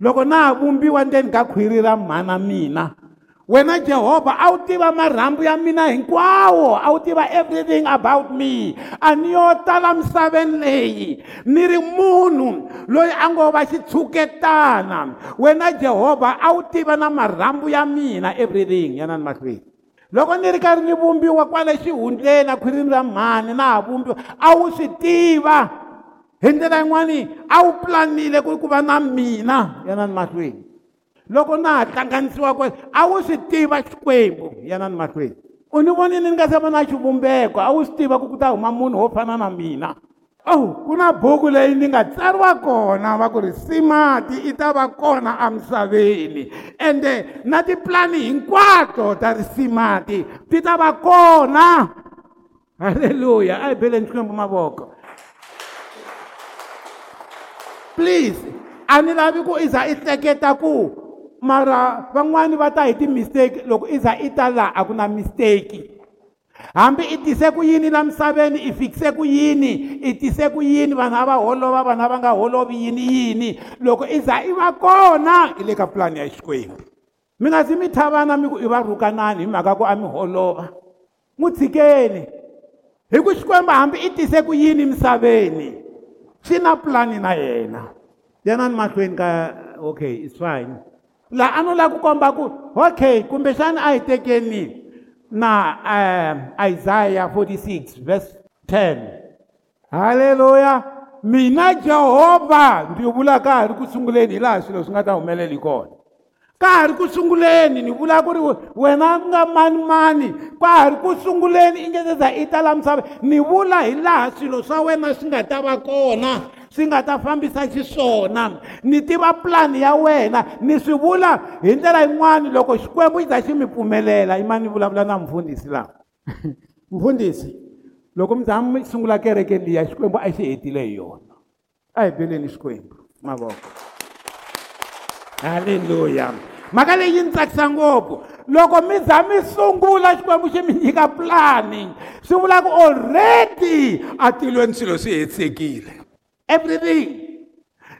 loko na ha vumbiwa ndzeni ka khwiri ra mhana mina wena jehovha a wu tiva marhambu ya mina hinkwawo a wu tiva everything about me a ni yo tala misaveni leyi ni ri munhu loyi a ngo va xitshuketana wena jehovha a wu tiva na marhambu ya mina everything ya nani mahlweni loko ni ri karhi ni vumbiwa kwale xihundleni akhwirini ra mhani na ha vumbiwa a wu swi tiva hi ndlela yin'wani a wu pulanile ku ku va na mina ya nani mahlweni loko na ha hlanganisiwa kwe a wu swi tiva xikwembu yana ni mahlweni u ni vonini ni nga se va na xivumbeko a wu swi tiva ku ku ta huma munhu wo fana na mina ow ku na buku leyi ni nga tsariwa kona va ku ri simati i ta va kona emisaveni ende na tipulani hinkwato ta risimati ti ta va kona halleluya a hi beleni xikwembu mavoko please a ni lavi ku i za i hleketa ku mara van'wani va ta hi timisteki loko i za i ta laha a ku na misteki hambi i tise ku yini la misaveni i fikise ku yini i tise ku yini vanhu a va holova vanhu a va nga holovi yini yini loko i za i va kona hi le ka pulani ya xikwembu mi nga si mi tlhavana mi ku i va rhukanani hi mhaka ku a mi holova n'wi tshikeni hi ku xikwembu hambi i tise ku yini misaveni xi na pulani na yena yanani mahlweni ka okay it's fine laha a no lava ku komba ku okay kumbexana a hi tekeni na um isaya 46 verse 10 halleluya mina jehovha ndzi vula ka ha ri ku sunguleni hi laha swilo swi nga ta humeleli kona ka ha ri ku sunguleni ni vula ku ri wena nga manimani ka ha ri ku sunguleni i nge se za i ta la misava ni vula hi laha swilo swa wena swi nga ta va kona swi nga ta fambisa xiswona ni tiva pulani ya wena ni swi vula hi ndlela yin'wani loko xikwembu xi ta xi mi pfumelela i ma ni vulavula na mfundhisi lawa mfundhisi loko mi zama mi sungula kereke liya xikwembu a xi hetile hi yona a hi beleni xikwembu mavoko halleluya mhaka leyi ni tsakisa ngopfu loko mi za mi sungula xikwembu xi mi nyika pulani swi vula ku already atilweni swilo swi hetisekile everything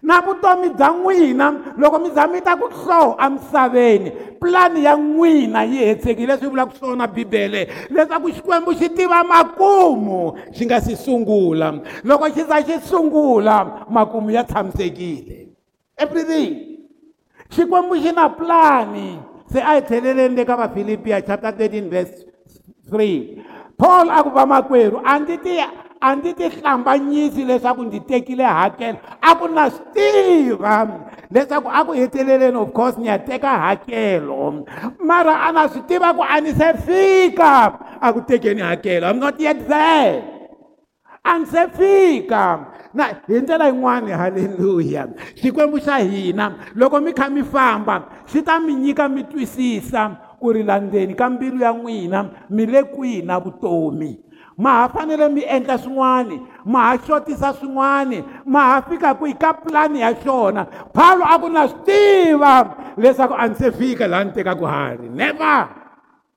na vutomi bya n'wina loko mi za mi ta ku hloho amisaveni pulani ya n'wina yi hetsekile swi vulaka swona bibele leswaku xikwembu xi tiva makumu xi nga si sungula loko xi za xi sungula makumu ya tshamisekile everything xikwembu xi na pulani se a hi tlheleleni le ka vafilipiya chapter 13 verse 3 paul a ku va makwerhu a ndzi tiya a ndzi ti hlambanyisi leswaku ndzi tekile hakela a ku na swi tiva leswaku a ku heteleleni of course ni ya teka hakelo mara a na swi tiva ku a ni se fika a ku tekeni hakelo am not yet there a ni se fika na hi ndlela yin'wana halleluya xikwembu xa hina loko mi kha mi famba xi ta mi nyika mi twisisa ku ri landzeni ka mbilu ya n'wina mi le kwihi na vutomi ma ha fanele mi endla swin'wani ma ha xotisa swin'wani ma ha fika kwihi ka pulani ya xona phawulo a ku na swi tiva leswaku a ni se fika laha ni tekaku hari never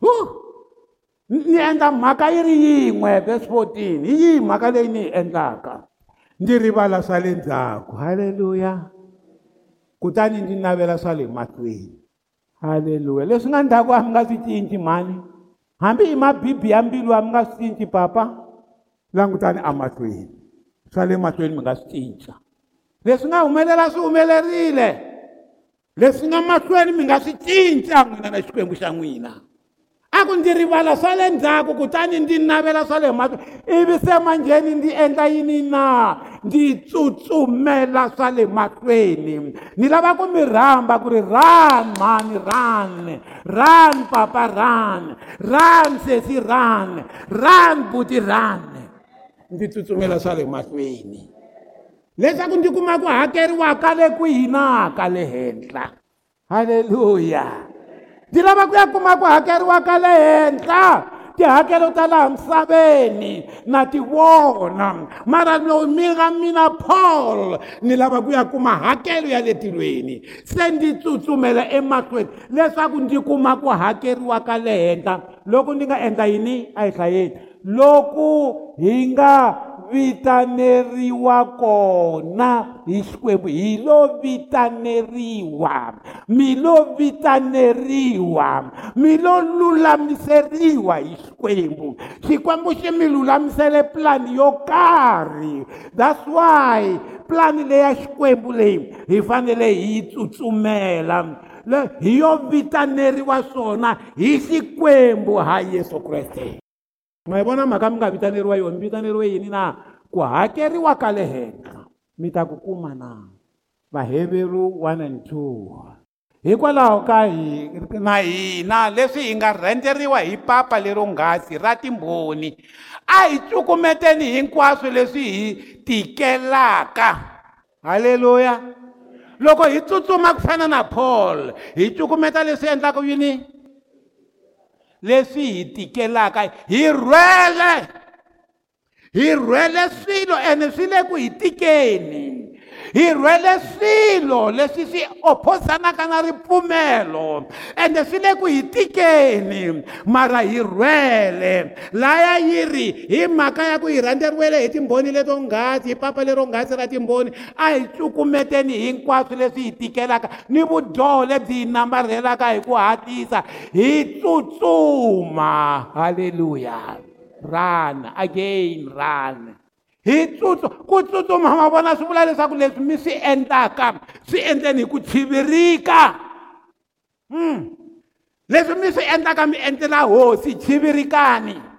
huh. ni endla mhaka yi ri verse 14 hi yihi mhaka leyi ni yi endlaka ndzi rivala swa le ndzhaku Hallelujah. kutani ndzi navela swa le mahlweni halleluya leswi nga ndhaku a mi nga swi cinci mhani hambi hi mabibi ya mbilu a mi nga swi cinci papa langutani amahlweni swa le mahlweni mi nga swi cinca leswi nga humelela swi humelerile leswi nga mahlweni mi nga swi cinca n'wina na xikwembu xa n'wina a ku ndzi rivala swa le ndzhaku kutani ndzi navela swa le mahlweni ivi se manjheni ndzi endla yini na ndzi tsutsumela swa le mahlweni ni lava ku mi rhamba ku ri ran mhani ran ran papa ran ran sesi ran ran buti ran ndzi tsutsumela swa le mahlweni leswaku ndzi kuma ku hakeriwa ka le kwihi na ka le henhla halleluya ndzi lava ku ya kuma ku hakeriwa ka le henhla tihakelo ta laha misaveni na ti vona mara nomi ra mina paul ni lava ku ya kuma hakelo ya le tilweni se ndzi tsutsumela emahlweni leswaku ndzi kuma ku hakeriwa ka le henhla loko ndzi nga endla yini a hi hlayeni loko hi nga vitaneriwa kona hi xikwembu hi lo vitaneriwa mi lo vitaneriwa mi lo lulamiseriwa hi xikwembu xikwembu xi mi lulamisele pulani yo karhi that's why pulani leya xikwembu leyi hi fanele hi yi tsutsumela hi yo vitaneriwa swona hi xikwembu ha yesu kreste maivona mhaka mi nga vitaneriwa yona mi vitaneriwe yini na ku hakeriwa ka le henhla mi ta ku kuma na vaheveru one and two hikwalaho ka na hina leswi hi nga rhenderiwa hi papa lero ngasi ra timbhoni a hi cukumeteni hinkwaswo leswi hi tikelaka haleluya loko hi tsutsuma ku fana na paul hi cukumeta leswi endlaka yini leswi hi tikelaka hi rhwele hi rhwele swilo ene swi le ku hi tikeni hi rhwele swilo leswi swi ophozanaka na ripfumelo ende swi le ku hi tikeni mara hi rhwele laya yi ri hi mhaka ya ku hi rhanderiwele hi timbhoni leto ngasi hi papa lero ngasi ra timbhoni a hi cukumeteni hinkwaswo leswi hi tikelaka ni vudyoho lebyi hi nambarhelaka hi ku hatisa hi tsutsuma halleluya run again run hi tsutsu ku tsutsuma ma vona swi vula leswaku leswi mi swi endlaka swi endleni hi ku chivirika hmm. leswi mi swi endlaka mi endlela hosi chivirikani hmm.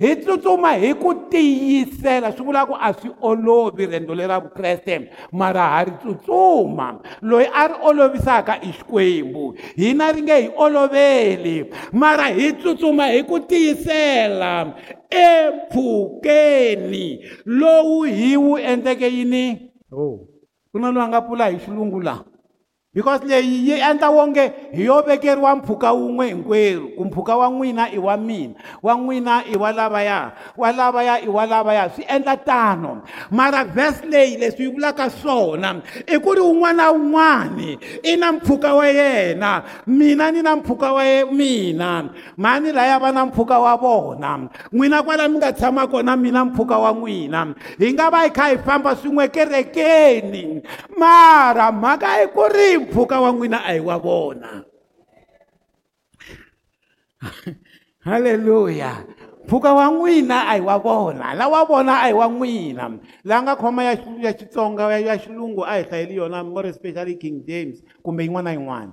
hi tsutsuma hi ku tiyisela swi vulaka ku a swi olovi rendzo leri ra vukreste mara ha ri tsutsuma loyi a ri olovisaka i xikwembu hina ri nge hi oloveli mara hi tsutsuma hi ku tiyisela empfhukeni lowu hi wu endleke yini oh. ku na loyi a nga pfula hi xilungu laha because leyi yi endla wonge hi yo vekeriwa mpfhuka wun'we hinkwerhu ku mpfhuka wa n'wina i wa mina wa n'wina i wa lavaya wa lavaya i wa lavaya swi endla tano mara vhese leyi leswi yi vulaka swona i ku ri wun'wana na wun'wani i na mpfhuka wa yena mina ni na mpfhuka wa mina mani laya va na mpfhuka wa vona n'wina kwala mi nga tshama kona mina mpfhuka wa n'wina hi nga va hi kha hi famba swin'we kerekeni mara mhaka i ku ri mpfhuka wa n'wina a hi wa vona haleluya mpfhuka wa n'wina a hi wa vona lawa vona a hi wa n'wina laha nga khoma ya ya xitsonga ya ya xilungu a hi hlayeli yona especially king james kumbe yin'wana na yin'wana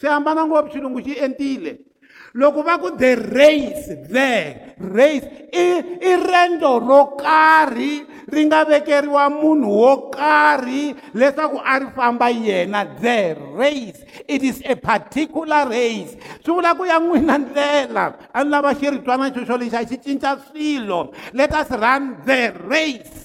swi hambana ngopfu xilungu xi entile loko va ku the race the race i, i rendo ro karhi ri nga vekeriwa munhu wo karhi leswaku a ri famba yena the race it is a particular race swi vula ku ya n'wina ndlela a ni lava xiritwana xoxo lexi a xi cinca swilo let us run the race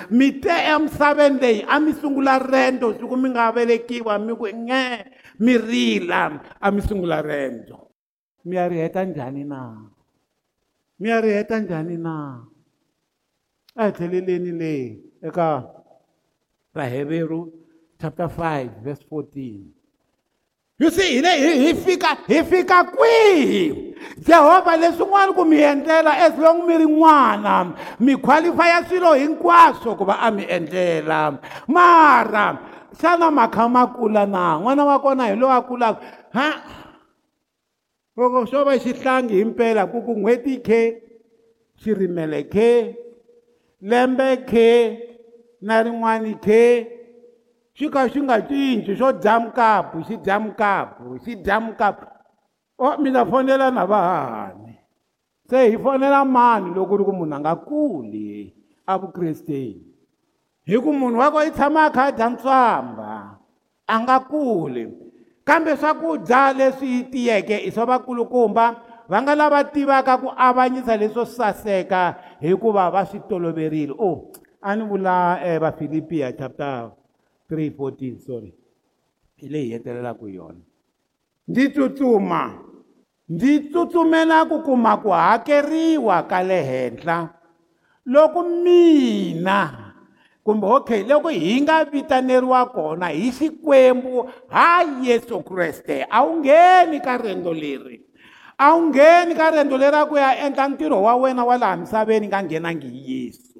mi te emisaveni leyi a mi sungula rendzo siku mi nga velekiwa mi ku nge mi rila a mi sungula rendzo mi ya ri heta njhani na mi ya ri heta njhani na a hi tlheleleni leyi eka rahevero chapter 5 verse 14 you see he hi he fika hi fika kwihi jehovha leswin'wana ku mi endlela as long mi ri n'wana mi qualifya swilo hinkwaswo ku va a mi endlela mara xana ma kha ma kula na n'wana wa kona hi lowa kulaka ha loko xo va xihlangi himpela ku ku n'hweti khe xirimele khe lembe khe na rin'wani khe xi ka xi nga cinci xo dya mukapu xi dya mukapu xi dya mukapu o mi ta fonela na vahani se hi fonela mani loko ri ku munhu a nga kuli avukresteni hi ku munhu wa ko i tshama a kha a dya ntswamba a nga kuli kambe swakudya leswi tiyeke i swa vakulukumba va nga lava tivaka ku avanyisa leswo saseka hikuva va swi toloverile o a ni vula um vafilipiya chapter 314 sorry hi leyi hetelelaka yona ndzi tsutsuma ndzi tsutsumela ku kuma ku hakeriwa ka le henhla loko mina kumbe okay loko hi nga vitaneriwa kona hi xikwembu ha yesu kreste a wu ngheni ka riendzo leri a wu ngheni ka riendzo leri a ku ya endla ntirho wa wena wa laha misaveni nga nghenangi hi yesu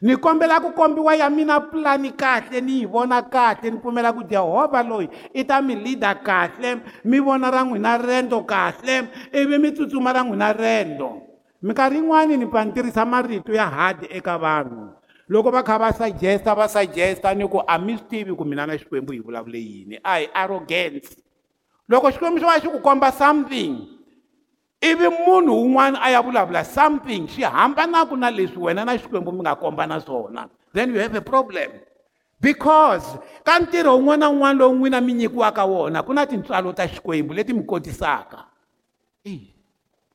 ni kombela ku kombiwa ya mina pulani kahle ni yi vona kahle ni pfumela ku jehovha loyi i ta mi leader kahle mi vona ra n'wina rendo kahle ivi mi tsutsuma ra n'wina rendo minkarhi yin'wani ni pfa ni tirhisa marito ya hadi eka vanhu loko va kha va sugesta va sugesta ni ku a mi swi tivi ku mina na xikwembu hi vulavule yini a hi arrogance loko xikwembu xo va xi ku komba something ivi munhu wun'wana a ya vulavula something xi hambanaku na leswi wena na xikwembu mi nga kombana swona then you have a problem because ka ntirho wun'wana na wun'wana lowu n'wina mi nyikiwaka wona ku na tintswalo ta xikwembu leti mi kotisaka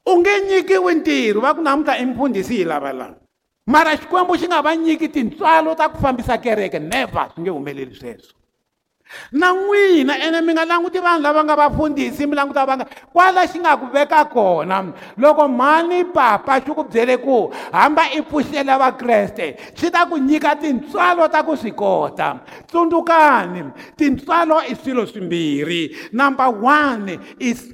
u nge nyikiwi ntirho va ku namuta i mpfundhisi yi lava lana mara xikwembu xi nga va nyiki tintswalo ta ku fambisa kereke never swi nge humeleli sweswo na n'wina ene mi nga languti vanhu lava nga vafundhisi mi languta va nga kwala xi nga ku veka kona loko mhani papa xi ku byele ku hamba i pfuxela vakreste xi ta ku nyika tintswalo ta ku swi kota tsundzukani tintswalo i swilo swimbirhi number one is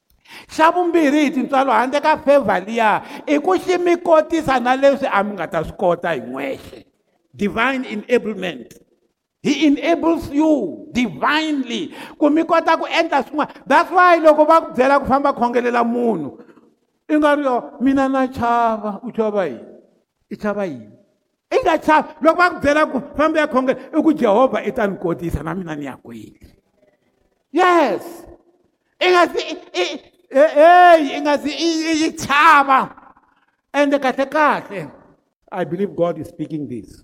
xa vumbirhi hi tintswalo handle ka favor liya i ku xi mi kotisa na leswi a mi nga ta swi kota hi n'wexe divine enablement he enables you divinely ku mi kota ku endla swin'wana that's why loko va ku byela ku famba khongelela munhu i nga ri yo mina na chava u chava yini i chava yini i nga chavi loko va ku byela ku famba ya khongela i ku jehovha i ta ni kotisa na mina ni ya kwini yes i nga si eyi i nga si i chava ende kahle i believe god is speaking this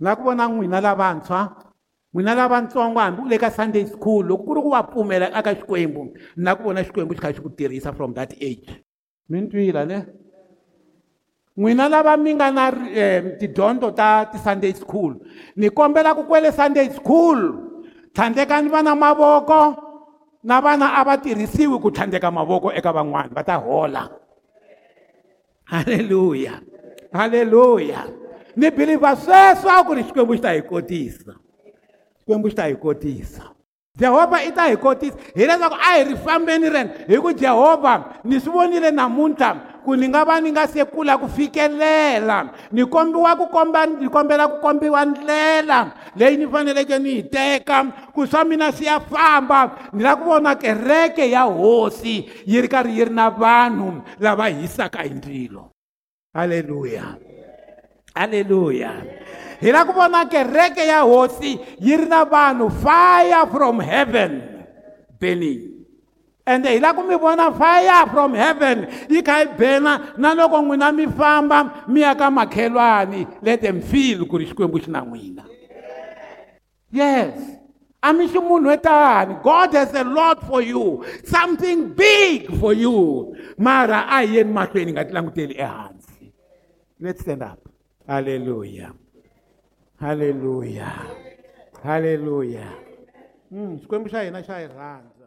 na ku vona n'wina lavantshwa n'wina lavantsongo hambi u le ka sunday school loko ku ri ku va pfumela aka xikwembu na ku vona xikwembu xi kha xi ku tirhisa from that age mi ni twila ne n'wina lava mi nga na um tidyondzo ta ti-sunday school ni kombela ku kwele sunday school tlhandleka ni vana mavoko na vana a va tirhisiwi ku tlhandleka mavoko eka van'wana va ta hola halleluya halleluya yeah ni bhiliva sweswo a ku ri xikwembu xi ta hi kotisa xikwembu xi ta hi kotisa jehovha i ta hi kotisa hileswaku a hi ri fambeni rena hi ku jehovha ni swi vonile namuntlha ku ni nga va ni nga se kula ku fikelela ni kombiwa ku komba ni kombela ku kombiwa ndlela leyi ni faneleke ni yi teka ku swa mina swi ya famba ni lava ku vona kereke ya hosi yi ri karhi yi ri na vanhu lava hisaka hi ndzilo halleluya Hallelujah. Hi la ku vona kereke ya hosi yi ri na vanhu fire from heaven burning. ende hi la ku mi vona fire from heaven yi kha yi bena na loko n'wina mi famba mi ya ka makhelwani let them feel ku ri xikwembu xi na n'wina yes a mi ximunhu etani god has a lot for you something big for you mara a hi yeni mahlweni hi nga ti languteli ehansi let's stand up haleluya haleluya haleluya xikwembu hmm, xa hina xa yi rhandza